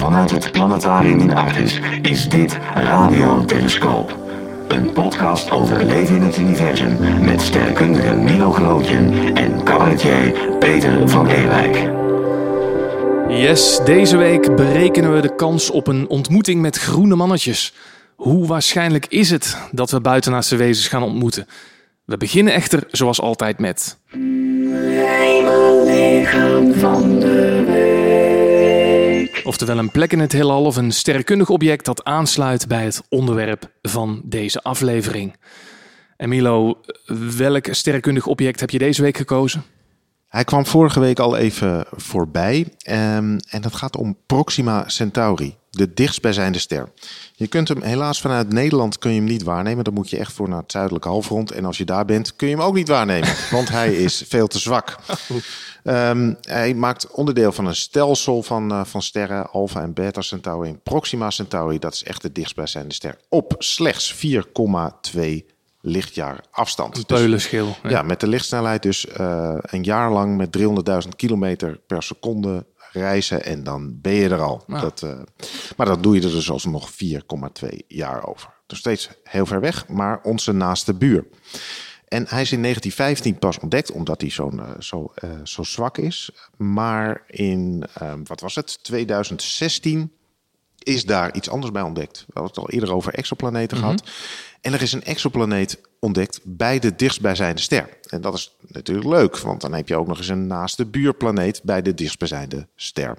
Vanuit het planetarium in Artis is dit Radio Telescoop. Een podcast over leven in het universum met sterrenkundige Milo Gelootjen en cabaretier Peter van Ewijk. Yes, deze week berekenen we de kans op een ontmoeting met groene mannetjes. Hoe waarschijnlijk is het dat we buitenaardse wezens gaan ontmoeten? We beginnen echter zoals altijd met. Hemellichaam van de week. Oftewel een plek in het heelal of een sterrenkundig object dat aansluit bij het onderwerp van deze aflevering. En Milo, welk sterrenkundig object heb je deze week gekozen? Hij kwam vorige week al even voorbij. ehm, en dat gaat om Proxima Centauri, de dichtstbijzijnde ster. Je kunt hem helaas vanuit Nederland kun je hem niet waarnemen. Dan moet je echt voor naar het zuidelijke halfrond. En als je daar bent, kun je hem ook niet waarnemen. want hij is veel te zwak. Ehm, hij maakt onderdeel van een stelsel van, eh, van sterren, Alpha en Beta Centauri. En Proxima Centauri, dat is echt de dichtstbijzijnde ster. Op slechts 4,2 lichtjaar afstand. Een Dus- peulenschil. hè? ja, met de lichtsnelheid dus eh, een jaar lang met 300.000 kilometer per seconde reizen en dan ben je er al. Nou. Dat, eh, maar dat doe je er dus alsnog 4,2 jaar over. Dus steeds heel ver weg, maar onze naaste buur. En hij is in 1915 pas ontdekt, omdat hij zo'n, eh, zo, eh, zo zwak is. Maar in, wat was het, 2016 is daar iets anders bij ontdekt. We hadden het al eerder over exoplaneten gehad. En er is een exoplaneet ontdekt bij de dichtstbijzijnde ster. En dat is natuurlijk leuk, want dan heb je ook nog eens een naaste buurplaneet bij de dichtstbijzijnde ster.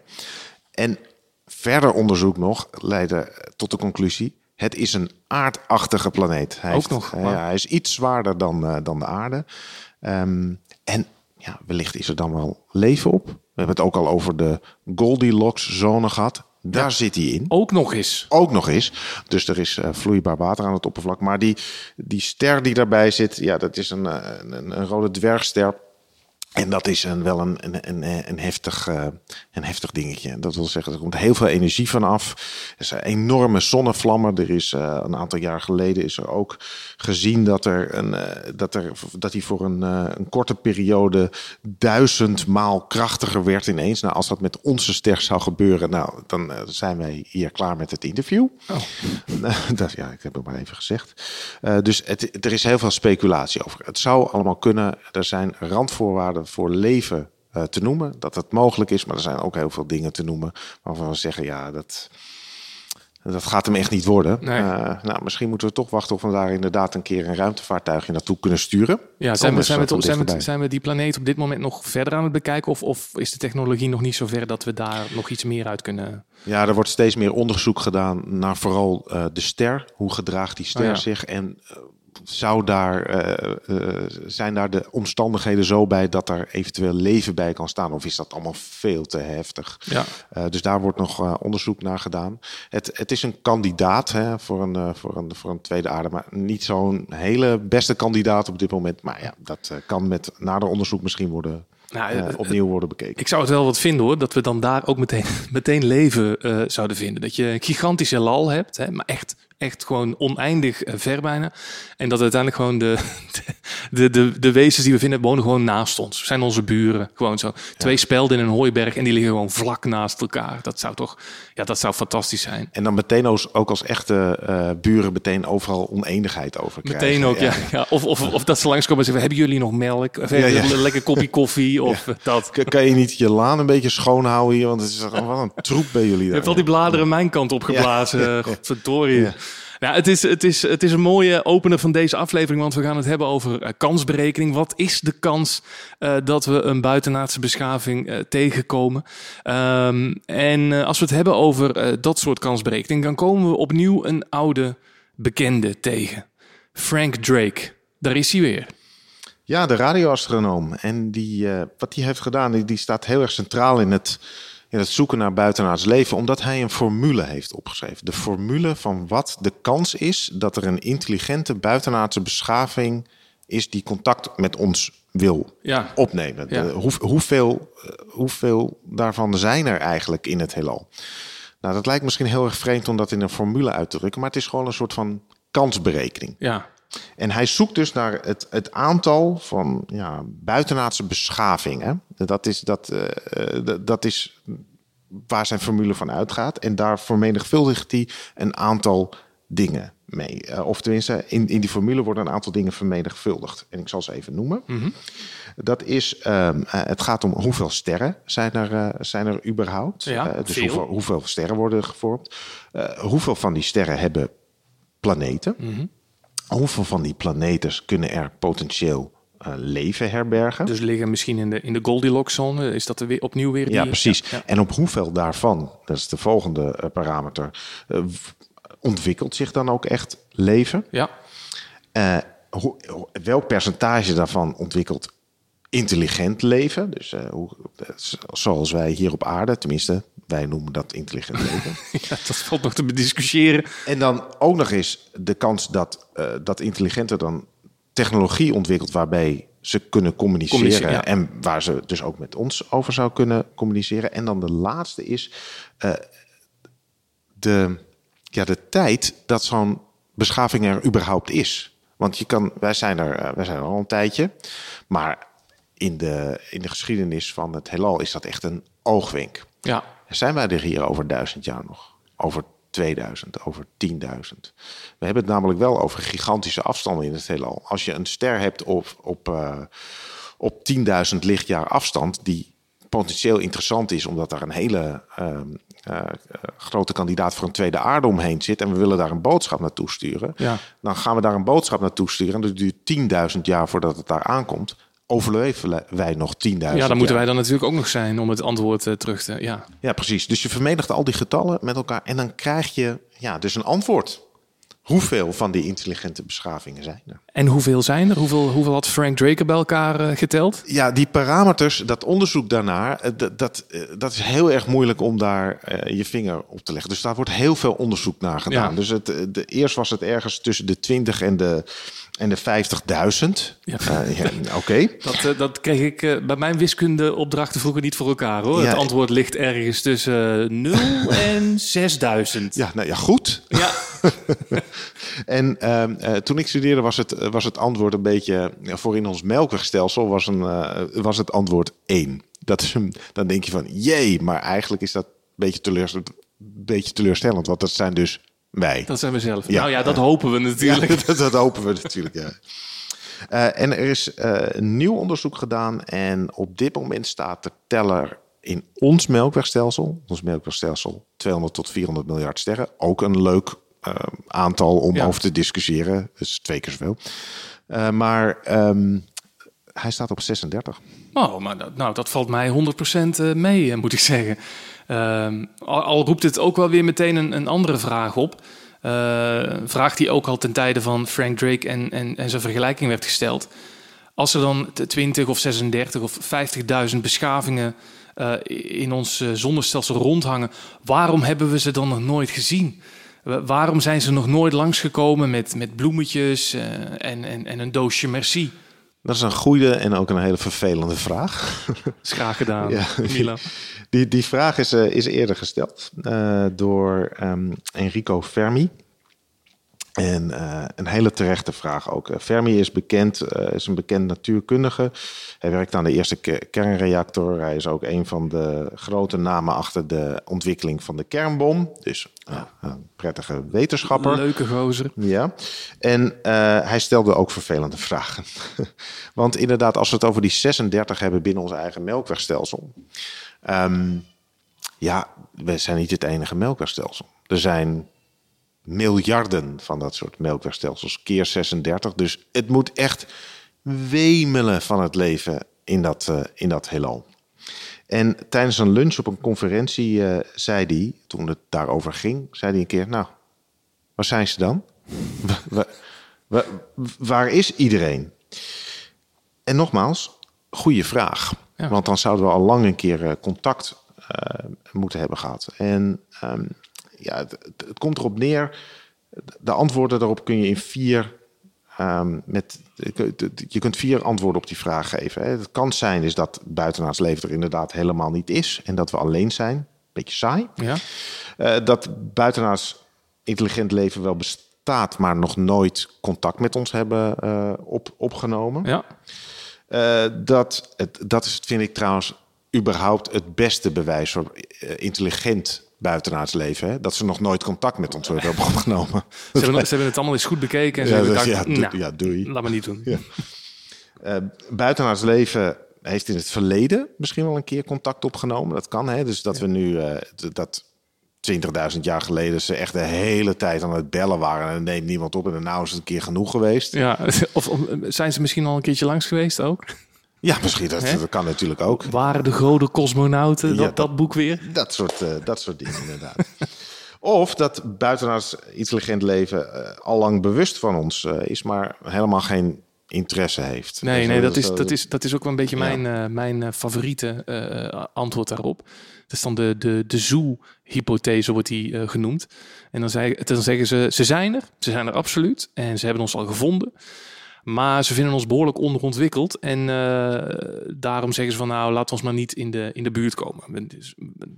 En verder onderzoek nog leidde tot de conclusie: het is een aardachtige planeet. Hij Ook nog, ja, hij is iets zwaarder dan, eh, dan de aarde. Ehm, en ja, wellicht is er dan wel leven op. We hebben het ook al over de Goldilocks-zone gehad. Daar zit hij in Ook nog eens. ook nog eens. Dus er is eh, vloeibaar water aan het oppervlak. Maar die, die ster die daarbij zit, ja, dat is een, eh, een, een rode dwergster. En dat is een, wel een, een, een, een, heftig, eh, een heftig dingetje. Dat wil zeggen, er komt heel veel energie van af. Er zijn enorme zonnevlammen. Er is eh, een aantal jaar geleden is er ook gezien dat, er een, eh, dat, er, dat hij voor een, eh, een korte periode duizendmaal krachtiger werd ineens. Nou, als dat met onze ster zou gebeuren, nou, dan eh, zijn wij hier klaar met het interview. dat, ja, ik heb het maar even gezegd. Eh, dus het, er is heel veel speculatie over. Het zou allemaal kunnen. Er zijn randvoorwaarden voor leven eh, te noemen. Dat het mogelijk is. Maar er zijn ook heel veel dingen te noemen waarvan we zeggen, ja, dat, dat gaat hem echt niet worden. Nee. Eh, nou, misschien moeten we toch wachten of we daar inderdaad een keer een ruimtevaartuigje naartoe kunnen sturen. Ja, zijn we, zijn, we, zijn, we, zijn we die planeet op dit moment nog verder aan het bekijken? Of, of is de technologie nog niet zo ver dat we daar nog iets meer uit kunnen? Ja, er wordt steeds meer onderzoek gedaan naar vooral eh, de ster. Hoe gedraagt die ster Oh ja. zich? En zou daar, eh, eh, zijn daar de omstandigheden zo bij dat er eventueel leven bij kan staan? Of is dat allemaal veel te heftig? Ja. Eh, dus daar wordt nog onderzoek naar gedaan. Het, het is een kandidaat hè, voor, een, voor, een, voor een tweede aarde, maar niet zo'n hele beste kandidaat op dit moment. Maar ja, dat kan met nader onderzoek misschien worden, Nou, opnieuw worden bekeken. Ik zou het wel wat vinden hoor, dat we dan daar ook meteen, meteen leven zouden vinden. Dat je een gigantische lal hebt, hè, maar echt, echt gewoon oneindig eh, ver bijna. En dat uiteindelijk gewoon de, de, de, de wezens die we vinden wonen gewoon naast ons. Zijn onze buren, gewoon zo. Twee spelden in een hooiberg en die liggen gewoon vlak naast elkaar. Dat zou toch, ja, dat zou fantastisch zijn. En dan meteen ook als echte eh, buren meteen overal oneenigheid over krijgen. Meteen ook, ja. ja. Of, of, of dat ze langskomen en zeggen, hebben jullie nog melk? Of hebben jullie een lekker kopje koffie? Of eh, dat. Kan je niet je laan een beetje schoonhouden hier? Want het is toch wel een troep bij jullie Je daar. hebt al die bladeren mijn kant opgeblazen. Ja. Ja. Godverdorie. Nou, het, is, het, is, het is een mooie opener van deze aflevering, want we gaan het hebben over eh, kansberekening. Wat is de kans eh, dat we een buitenaardse beschaving eh, tegenkomen? Ehm, en als we het hebben over dat soort kansberekening, dan komen we opnieuw een oude bekende tegen. Frank Drake. Daar is hij weer. Ja, de radioastronoom. En die, wat hij heeft gedaan, die, die staat heel erg centraal in het, in het zoeken naar buitenaards leven, omdat hij een formule heeft opgeschreven. De formule van wat de kans is dat er een intelligente buitenaardse beschaving is die contact met ons wil Ja. opnemen. Ja. De- hoe, hoeveel, eh, hoeveel daarvan zijn er eigenlijk in het heelal? Nou, dat lijkt misschien heel erg vreemd om dat in een formule uit te drukken, maar het is gewoon een soort van kansberekening. Ja. En hij zoekt dus naar het, het aantal van ja, buitenaardse beschaving. Hè? Dat, is, dat, eh, eh, dat, dat is waar zijn formule van uitgaat. En daar vermenigvuldigt hij een aantal dingen mee. Uh, of tenminste, in, in die formule worden een aantal dingen vermenigvuldigd. En ik zal ze even noemen. Dat is, um, het gaat om hoeveel sterren zijn er, uh, zijn er überhaupt. Ja, dus hoeveel, hoeveel, sterren worden gevormd. hoeveel van die sterren hebben planeten. Mm -hmm. Hoeveel van die planeten kunnen er potentieel uh, leven herbergen? Dus liggen misschien in de, in de Goldilocks-zone. Is dat er weer opnieuw weer? Die... Ja, precies. Ja, ja. En op hoeveel daarvan, dat is de volgende uh, parameter, uh, ontwikkelt zich dan ook echt leven? Ja. Hoe, welk percentage daarvan ontwikkelt intelligent leven? Dus hoe, zoals wij hier op aarde, tenminste, wij noemen dat intelligent leven. ja, dat valt nog te bediscussiëren. En dan ook nog eens de kans dat dat intelligente dan technologie ontwikkeld waarbij ze kunnen communiceren, Communiceren, ja. en waar ze dus ook met ons over zou kunnen communiceren. En dan de laatste is uh, de, ja, de tijd dat zo'n beschaving er überhaupt is. Want je kan, wij zijn er, wij zijn er al een tijdje, maar in de, in de geschiedenis van het heelal is dat echt een oogwenk. Ja. Zijn wij er hier over duizend jaar nog? Over 2000, over 10.000. We hebben het namelijk wel over gigantische afstanden in het heelal. Als je een ster hebt op, op, uh, op 10.000 lichtjaar afstand, die potentieel interessant is, omdat daar een hele uh, uh, grote kandidaat voor een tweede aarde omheen zit en we willen daar een boodschap naartoe sturen, ja. dan gaan we daar een boodschap naartoe sturen en dat duurt 10.000 jaar voordat het daar aankomt overleven wij nog 10.000 Ja, dan moeten wij dan natuurlijk ook nog zijn om het antwoord uh, terug te... Ja. ja, precies. Dus je vermenigt al die getallen met elkaar en dan krijg je ja, dus een antwoord. Hoeveel van die intelligente beschavingen zijn er? En hoeveel zijn er? Hoeveel, hoeveel had Frank Drake bij elkaar uh, geteld? Ja, die parameters, dat onderzoek daarnaar, uh, dat, dat, dat, is heel erg moeilijk om daar je vinger op te leggen. Dus daar wordt heel veel onderzoek naar gedaan. Ja. Dus het, de, eerst was het ergens tussen de 20 en de en de 50.000. Ja. Uh, ja, Oké. Okay. Dat, uh, dat kreeg ik uh, bij mijn wiskundeopdrachten vroeger niet voor elkaar hoor. Ja, het antwoord ligt ergens tussen 0 en 6000. Ja, nou ja, goed. Ja. en ehm, toen ik studeerde was het, was het antwoord een beetje, voor in ons melkwegstelsel was, een, was het antwoord 1. Dat is een, dan denk je van, jee, maar eigenlijk is dat een beetje teleurstellend, beetje teleurstellend want dat zijn dus wij. Dat zijn we zelf. Ja, nou ja, dat hopen we natuurlijk. Ja, dat, dat, hopen we natuurlijk, ja. Uh, en er is uh, een nieuw onderzoek gedaan en op dit moment staat de teller in ons melkwegstelsel, ons melkwegstelsel, 200 tot 400 miljard sterren. Ook een leuk aantal om ja. over te discussiëren. Dus twee keer zoveel. maar um, hij staat op 36. Oh, maar dat, nou, dat valt mij 100% mee, moet ik zeggen. Uh, al, al, roept het ook wel weer meteen een, een andere vraag op. Uh, vraag die ook al ten tijde van Frank Drake en, en, en zijn vergelijking werd gesteld. Als er dan 20 of 36 of 50.000 beschavingen uh, in ons uh, zonnestelsel rondhangen, waarom hebben we ze dan nog nooit gezien? Waarom zijn ze nog nooit langsgekomen met, met bloemetjes en, en, en een doosje merci? Dat is een goede en ook een hele vervelende vraag. Is graag gedaan, ja. Mila. Die, die vraag is, uh, is eerder gesteld uh, door um, Enrico Fermi. En uh, een hele terechte vraag ook. Fermi is bekend, is een bekend natuurkundige. Hij werkt aan de eerste kernreactor. Hij is ook een van de grote namen achter de ontwikkeling van de kernbom. Dus een prettige wetenschapper. Leuke gozer. Ja. En hij stelde ook vervelende vragen. Want inderdaad, als we het over die 36 hebben binnen ons eigen melkwegstelsel. Um, ja, we zijn niet het enige melkwegstelsel. Er zijn miljarden van dat soort melkwegstelsels, keer 36. Dus het moet echt wemelen van het leven in dat, uh, in dat heelal. En tijdens een lunch op een conferentie uh, zei hij, toen het daarover ging, zei hij een keer: Nou, waar zijn ze dan? waar, waar, waar is iedereen? En nogmaals, goede vraag. Ja. Want dan zouden we al lang een keer uh, contact uh, moeten hebben gehad. En um, ja, het, het, het, komt erop neer. De antwoorden daarop kun je in vier. Um, met, je kunt vier antwoorden op die vraag geven. Hè. Het kan zijn is dat buitenaards leven er inderdaad helemaal niet is. En dat we alleen zijn. Beetje saai. Ja. Uh, dat buitenaards intelligent leven wel bestaat, maar nog nooit contact met ons hebben op, opgenomen. Ja. Uh, dat, het, dat is, vind ik trouwens überhaupt het beste bewijs voor intelligent buitenaards leven. Hè? Dat ze nog nooit contact met ons hebben opgenomen. Ze hebben, ze hebben het allemaal eens goed bekeken en ze Ja, hebben gedacht, ja, nou, ja, doei. laat maar niet doen. Ja. Eh, buitenaards leven heeft in het verleden misschien wel een keer contact opgenomen. Dat kan, hè? Dus dat we nu d- dat 20.000 jaar geleden ze echt de hele tijd aan het bellen waren en neemt niemand op en nou is het een keer genoeg geweest. Ja, of, of zijn ze misschien al een keertje langs geweest ook? Ja, misschien dat, kan natuurlijk ook. Waren de goden cosmonauten, dat, Ja, dat, dat- boek weer? Dat soort, eh, dat soort dingen inderdaad. Of dat buitenaards intelligent leven eh, al lang bewust van ons eh, is, maar helemaal geen interesse heeft. Nee, nee dat, is, dat, is, dat is ook wel een beetje Ja. mijn, mijn favoriete antwoord daarop. Dat is dan de, de, de zoo-hypothese, wordt die genoemd. En dan, zei, dan zeggen ze, ze zijn er, ze zijn er absoluut. En ze hebben ons al gevonden. Maar ze vinden ons behoorlijk onderontwikkeld. En eh, daarom zeggen ze van nou, laat ons maar niet in de, in de buurt komen.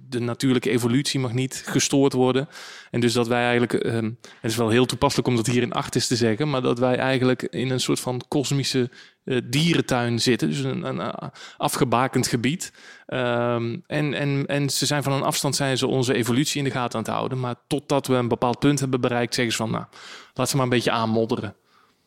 De natuurlijke evolutie mag niet gestoord worden. En dus dat wij eigenlijk, ehm, het is wel heel toepasselijk om dat hier in acht is te zeggen, maar dat wij eigenlijk in een soort van kosmische eh, dierentuin zitten. Dus een, een eh, afgebakend gebied. Ehm, en, en, en ze zijn van een afstand zijn ze onze evolutie in de gaten aan het houden. Maar totdat we een bepaald punt hebben bereikt, zeggen ze van nou, laat ze maar een beetje aanmodderen.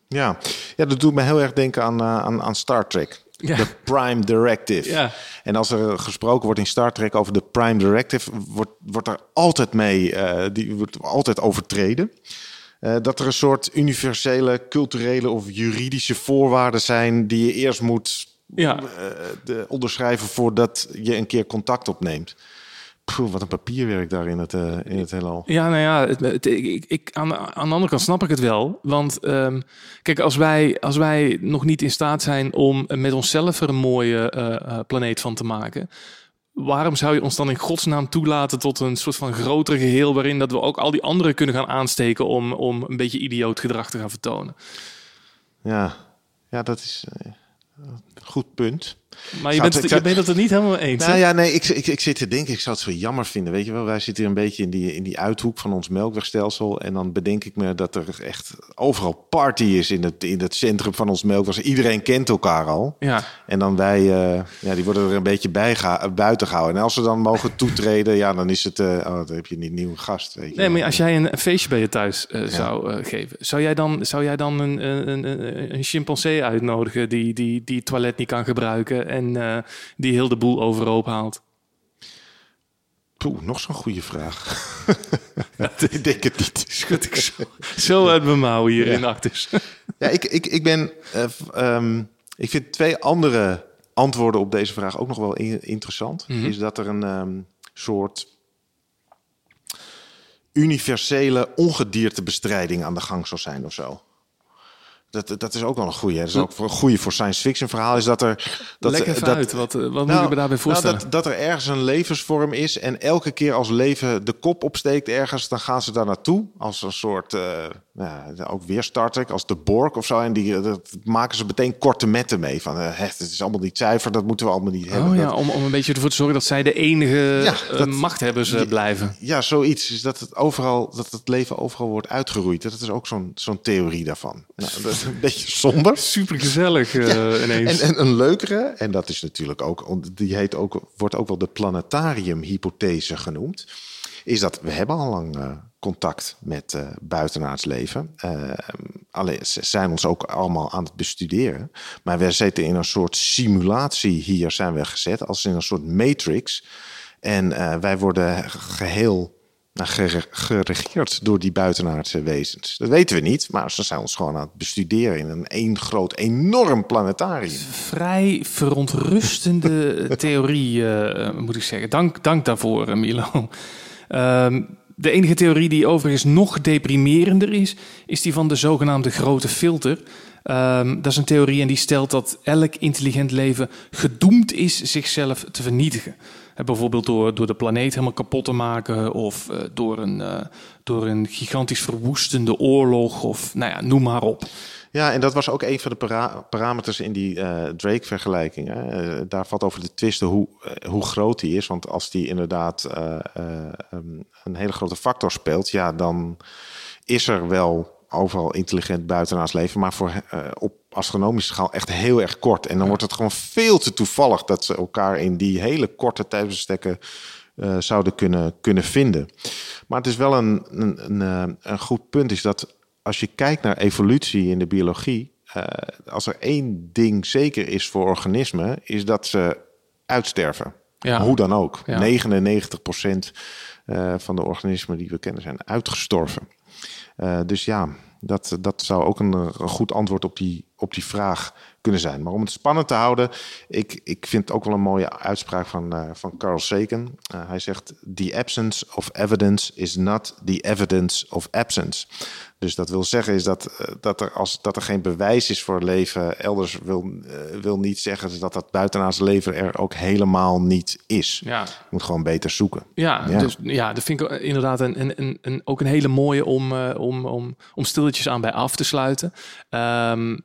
Ja. ja, dat doet me heel erg denken aan, eh, aan, aan Star Trek. Ja. De Prime Directive. Ja. En als er gesproken wordt in Star Trek over de Prime Directive, wordt, wordt er altijd mee, eh, die wordt altijd overtreden. Eh, dat er een soort universele, culturele of juridische voorwaarden zijn die je eerst moet Ja. de, onderschrijven voordat je een keer contact opneemt. Wat een papierwerk daar in het, eh, in het heelal. Ja, nou ja, het, het- ik, ik, aan, aan de andere kant snap ik het wel. Want ehm, kijk, als wij, als wij nog niet in staat zijn om met onszelf er een mooie eh, eh, planeet van te maken. Waarom zou je ons dan in godsnaam toelaten tot een soort van groter geheel... waarin dat we ook al die anderen kunnen gaan aansteken... om, om een beetje idioot gedrag te gaan vertonen? Ja, ja dat is een goed punt. Maar je bent, het- je bent het er niet helemaal eens, hè? Nou ja, nee, ik, ik, ik zit te denken, ik zou het zo jammer vinden. Weet je wel, wij zitten hier een beetje in die, in die uithoek van ons melkwegstelsel. En dan bedenk ik me dat er echt overal party is in het, in het centrum van ons melkweg. Iedereen kent elkaar al. Ja. En dan wij, eh, ja, die worden er een beetje bij geha- buiten gehouden. En als ze dan mogen toetreden, ja, dan is het, eh, oh, dan heb je een nieuwe gast. Weet je Nee, maar als jij een, een feestje bij je thuis eh, zou eh, geven, zou jij dan, zou jij dan een, een, een, een chimpansee uitnodigen die, die, die het toilet niet kan gebruiken en eh, die heel de boel overhoop haalt? Poeh, nog zo'n goede vraag. ik denk het niet. Schud ik zo, zo uit mijn mouw hier Ja. in Actus. Ja, ik, ik, ik ben. eh, ehm, ik vind twee andere antwoorden op deze vraag ook nog wel in- interessant. Mhm. Is dat er een ehm, soort universele ongediertebestrijding aan de gang zou zijn of zo. Dat, dat is ook wel een goede. Dat is ook een goede voor science fiction verhaal. Is dat er. Dat, even dat, uit, wat, eh, wat moet nou, ik me daarbij voorstellen? Nou, dat, dat er ergens een levensvorm is en elke keer als leven de kop opsteekt ergens, dan gaan ze daar naartoe als een soort, eh, ja, ook weer Star Trek, als de Borg of zo. En die eh, dat maken ze meteen korte metten mee van, eh, het is allemaal niet cijfer, dat moeten we allemaal niet hebben. Oh ja, Dat- om, om een beetje ervoor te zorgen dat zij de enige Ja, eh, dat- machthebbers eh, Ja. blijven. ja, zoiets. Is dat het overal, dat het leven overal wordt uitgeroeid. Dat is ook zo'n zo'n theorie daarvan. Nou, dat is een beetje somber. Super gezellig eh, ineens. En, en een leukere, en dat is natuurlijk ook, die heet ook, wordt ook wel de planetarium-hypothese genoemd, is dat we hebben al lang eh, contact met eh buitenaards leven. Alleen, ze zijn ons ook allemaal aan het bestuderen. Maar we zitten in een soort simulatie hier zijn we gezet, als in een soort matrix. En eh, wij worden geheel nou, gere- geregeerd door die buitenaardse wezens. Dat weten we niet, maar ze zijn ons gewoon aan het bestuderen in een één groot, enorm planetarium. vrij verontrustende theorie, moet ik zeggen. Dank, dank daarvoor, Milo. Ehm, de enige theorie die overigens nog deprimerender is, is die van de zogenaamde grote filter. Ehm, dat is een theorie en die stelt dat elk intelligent leven gedoemd is zichzelf te vernietigen. Bijvoorbeeld door, door de planeet helemaal kapot te maken of eh, door, een, eh, door een gigantisch verwoestende oorlog of nou ja, noem maar op. Ja, en dat was ook een van de para- parameters in die eh, Drake-vergelijking. Eh, daar valt over te twisten hoe, eh, hoe groot die is. Want als die inderdaad eh, eh, um, een hele grote factor speelt, ja, dan is er wel overal intelligent buitenaards leven, maar voor, op astronomische schaal echt heel erg kort. En dan wordt het gewoon veel te toevallig dat ze elkaar in die hele korte tijdsbestekken zouden kunnen, kunnen vinden. Maar het is wel een, een, een, een goed punt, is dat als je kijkt naar evolutie in de biologie, uh, als er één ding zeker is voor organismen, is dat ze uitsterven. Ja. Hoe dan ook. Ja. 99 procent uh, van de organismen die we kennen zijn uitgestorven. Uh, dus ja, dat, dat zou ook een, een, goed antwoord op die, op die vraag kunnen zijn. Maar om het spannend te houden, ik, ik vind ook wel een mooie uitspraak van, uh, van Carl Sagan. Uh, hij zegt: The absence of evidence is not the evidence of absence. Dus dat wil zeggen is dat, uh, dat, er, als, dat er geen bewijs is voor leven elders, wil, wil niet zeggen dat dat buitenaardse leven er ook helemaal niet is. Ja. Je moet gewoon beter zoeken. Ja, ja. Dus, ja dat vind ik inderdaad een, een, een, een ook een hele mooie om, om, om, om stilletjes aan bij af te sluiten. Um,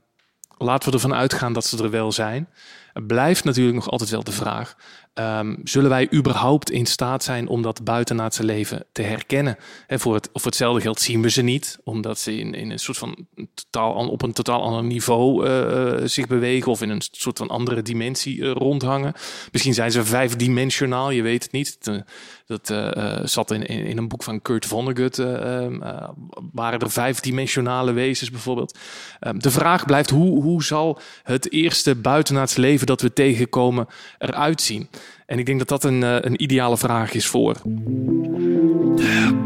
laten we ervan uitgaan dat ze er wel zijn. Blijft natuurlijk nog altijd wel de vraag: um, zullen wij überhaupt in staat zijn om dat buitenaardse leven te herkennen? En voor, het, hetzelfde geld zien we ze niet, omdat ze in, in een soort van totaal, op een totaal ander niveau uh, zich bewegen of in een soort van andere dimensie uh, rondhangen. Misschien zijn ze vijfdimensionaal, je weet het niet. Dat zat in, in, een boek van Kurt Vonnegut. Uh, waren er vijfdimensionale wezens bijvoorbeeld. Ehm, de vraag blijft, hoe, hoe zal het eerste buitenaardse leven dat we tegenkomen eruit zien? En ik denk dat dat een, een ideale vraag is voor... De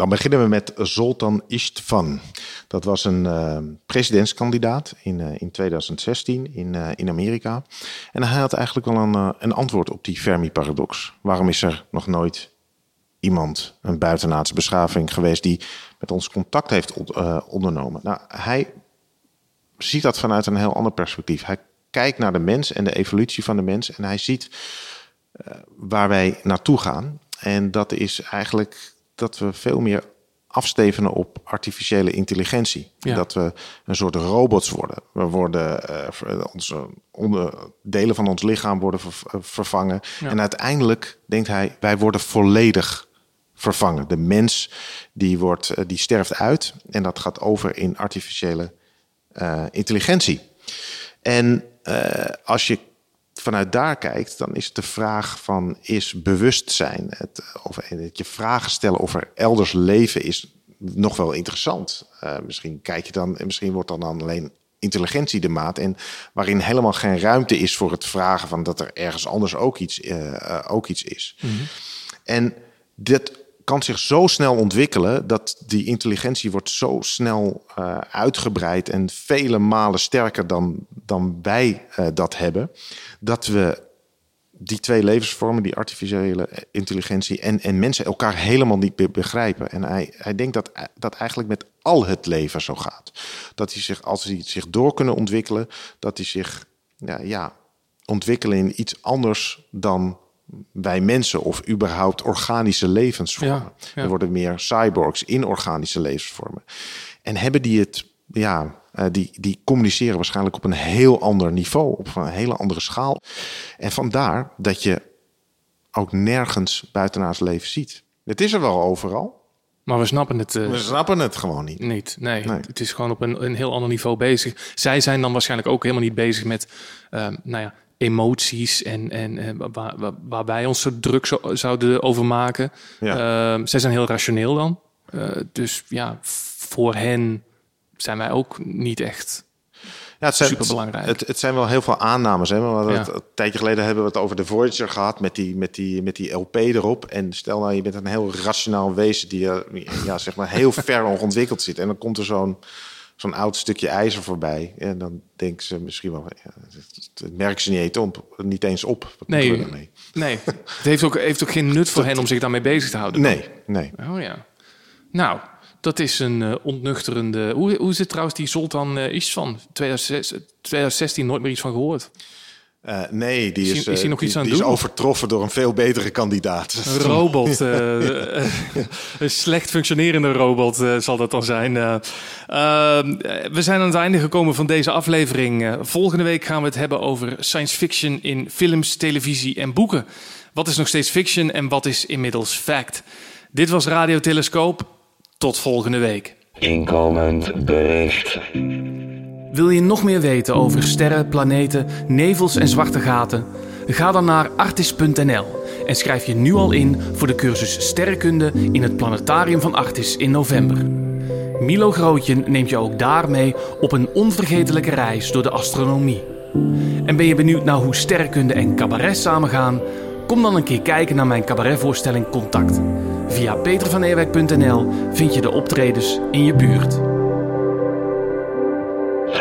Dan beginnen we met Zoltan Istvan. Dat was een uh, presidentskandidaat in, uh, in 2016 in, uh, in Amerika. En hij had eigenlijk wel een, een antwoord op die Fermi-paradox. Waarom is er nog nooit iemand, een buitenaardse beschaving geweest, die met ons contact heeft ondernomen? Nou, hij ziet dat vanuit een heel ander perspectief. Hij kijkt naar de mens en de evolutie van de mens en hij ziet waar wij naartoe gaan. En dat is eigenlijk dat we veel meer afstevenen op artificiële intelligentie. Dat we een soort robots worden. We worden uh, onze onder, delen van ons lichaam worden ver, eh, vervangen. En uiteindelijk denkt hij, wij worden volledig vervangen. De mens die wordt, uh, die sterft uit en dat gaat over in artificiële uh, intelligentie. En als je vanuit daar kijkt, dan is de vraag van is bewustzijn, het, of het je vragen stellen of er elders leven is nog wel interessant. Uh, misschien kijk je dan, en misschien wordt dan, dan alleen intelligentie de maat en waarin helemaal geen ruimte is voor het vragen van dat er ergens anders ook iets, ook iets is. Mm -hmm. En dit kan zich zo snel ontwikkelen dat die intelligentie wordt zo snel uh, uitgebreid en vele malen sterker dan, dan wij uh, dat hebben, dat we die twee levensvormen, die artificiële intelligentie en, en mensen elkaar helemaal niet begrijpen. En hij, hij denkt dat dat eigenlijk met al het leven zo gaat. Dat die zich, als die zich door kunnen ontwikkelen, dat die zich ja, ja, ontwikkelen in iets anders dan wij mensen of überhaupt organische levensvormen. Er worden meer cyborgs, inorganische levensvormen. En hebben die het, ja, uh, die, die communiceren waarschijnlijk op een heel ander niveau, op een hele andere schaal. En vandaar dat je ook nergens buitenaards leven ziet. Het is er wel overal. Maar we snappen het. Uh, we snappen het gewoon niet. Niet, nee. nee. Het is gewoon op een, een heel ander niveau bezig. Zij zijn dan waarschijnlijk ook helemaal niet bezig met, uh, nou ja, emoties en, en, en waar, waar, waar, wij ons zo druk zo, zouden over maken. Ja. Uh, zij zijn heel rationeel dan. Uh, dus ja, voor hen zijn wij ook niet echt ja, het zijn, super belangrijk. Het, het, zijn wel heel veel aannames. Hè? ja. het, een tijdje geleden hebben we het over de Voyager gehad met die, met die, met die LP erop. En stel nou, je bent een heel rationaal wezen die ja, zeg maar heel ver ontwikkeld zit. En dan komt er zo'n zo'n oud stukje ijzer voorbij. En dan denken ze misschien wel, ja, het merken ze niet eens op. Niet eens op. Wat nee, nee. het heeft ook, heeft ook geen nut voor hen om zich daarmee bezig te houden. Nee, nee. Oh ja. Nou, dat is een uh, ontnuchterende... Hoe, hoe het trouwens die Zoltan uh, is van 2016 nooit meer iets van gehoord? Uh, nee, die is, is, is, hij nog iets aan die, doen? Die is overtroffen door een veel betere kandidaat. Een robot. uh, een slecht functionerende robot uh, zal dat dan zijn. we zijn aan het einde gekomen van deze aflevering. volgende week gaan we het hebben over science fiction in films, televisie en boeken. Wat is nog steeds fiction en wat is inmiddels fact? Dit was Radio Telescoop. Tot volgende week. Inkomend bericht. Wil je nog meer weten over sterren, planeten, nevels en zwarte gaten? Ga dan naar artis.nl en schrijf je nu al in voor de cursus Sterrenkunde in het Planetarium van Artis in november. Milo Grootje neemt je ook daarmee op een onvergetelijke reis door de astronomie. En ben je benieuwd naar hoe sterrenkunde en cabaret samengaan? Kom dan een keer kijken naar mijn cabaretvoorstelling Contact. Via petervaneerwijk.nl vind je de optredens in je buurt.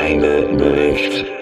Einde bericht.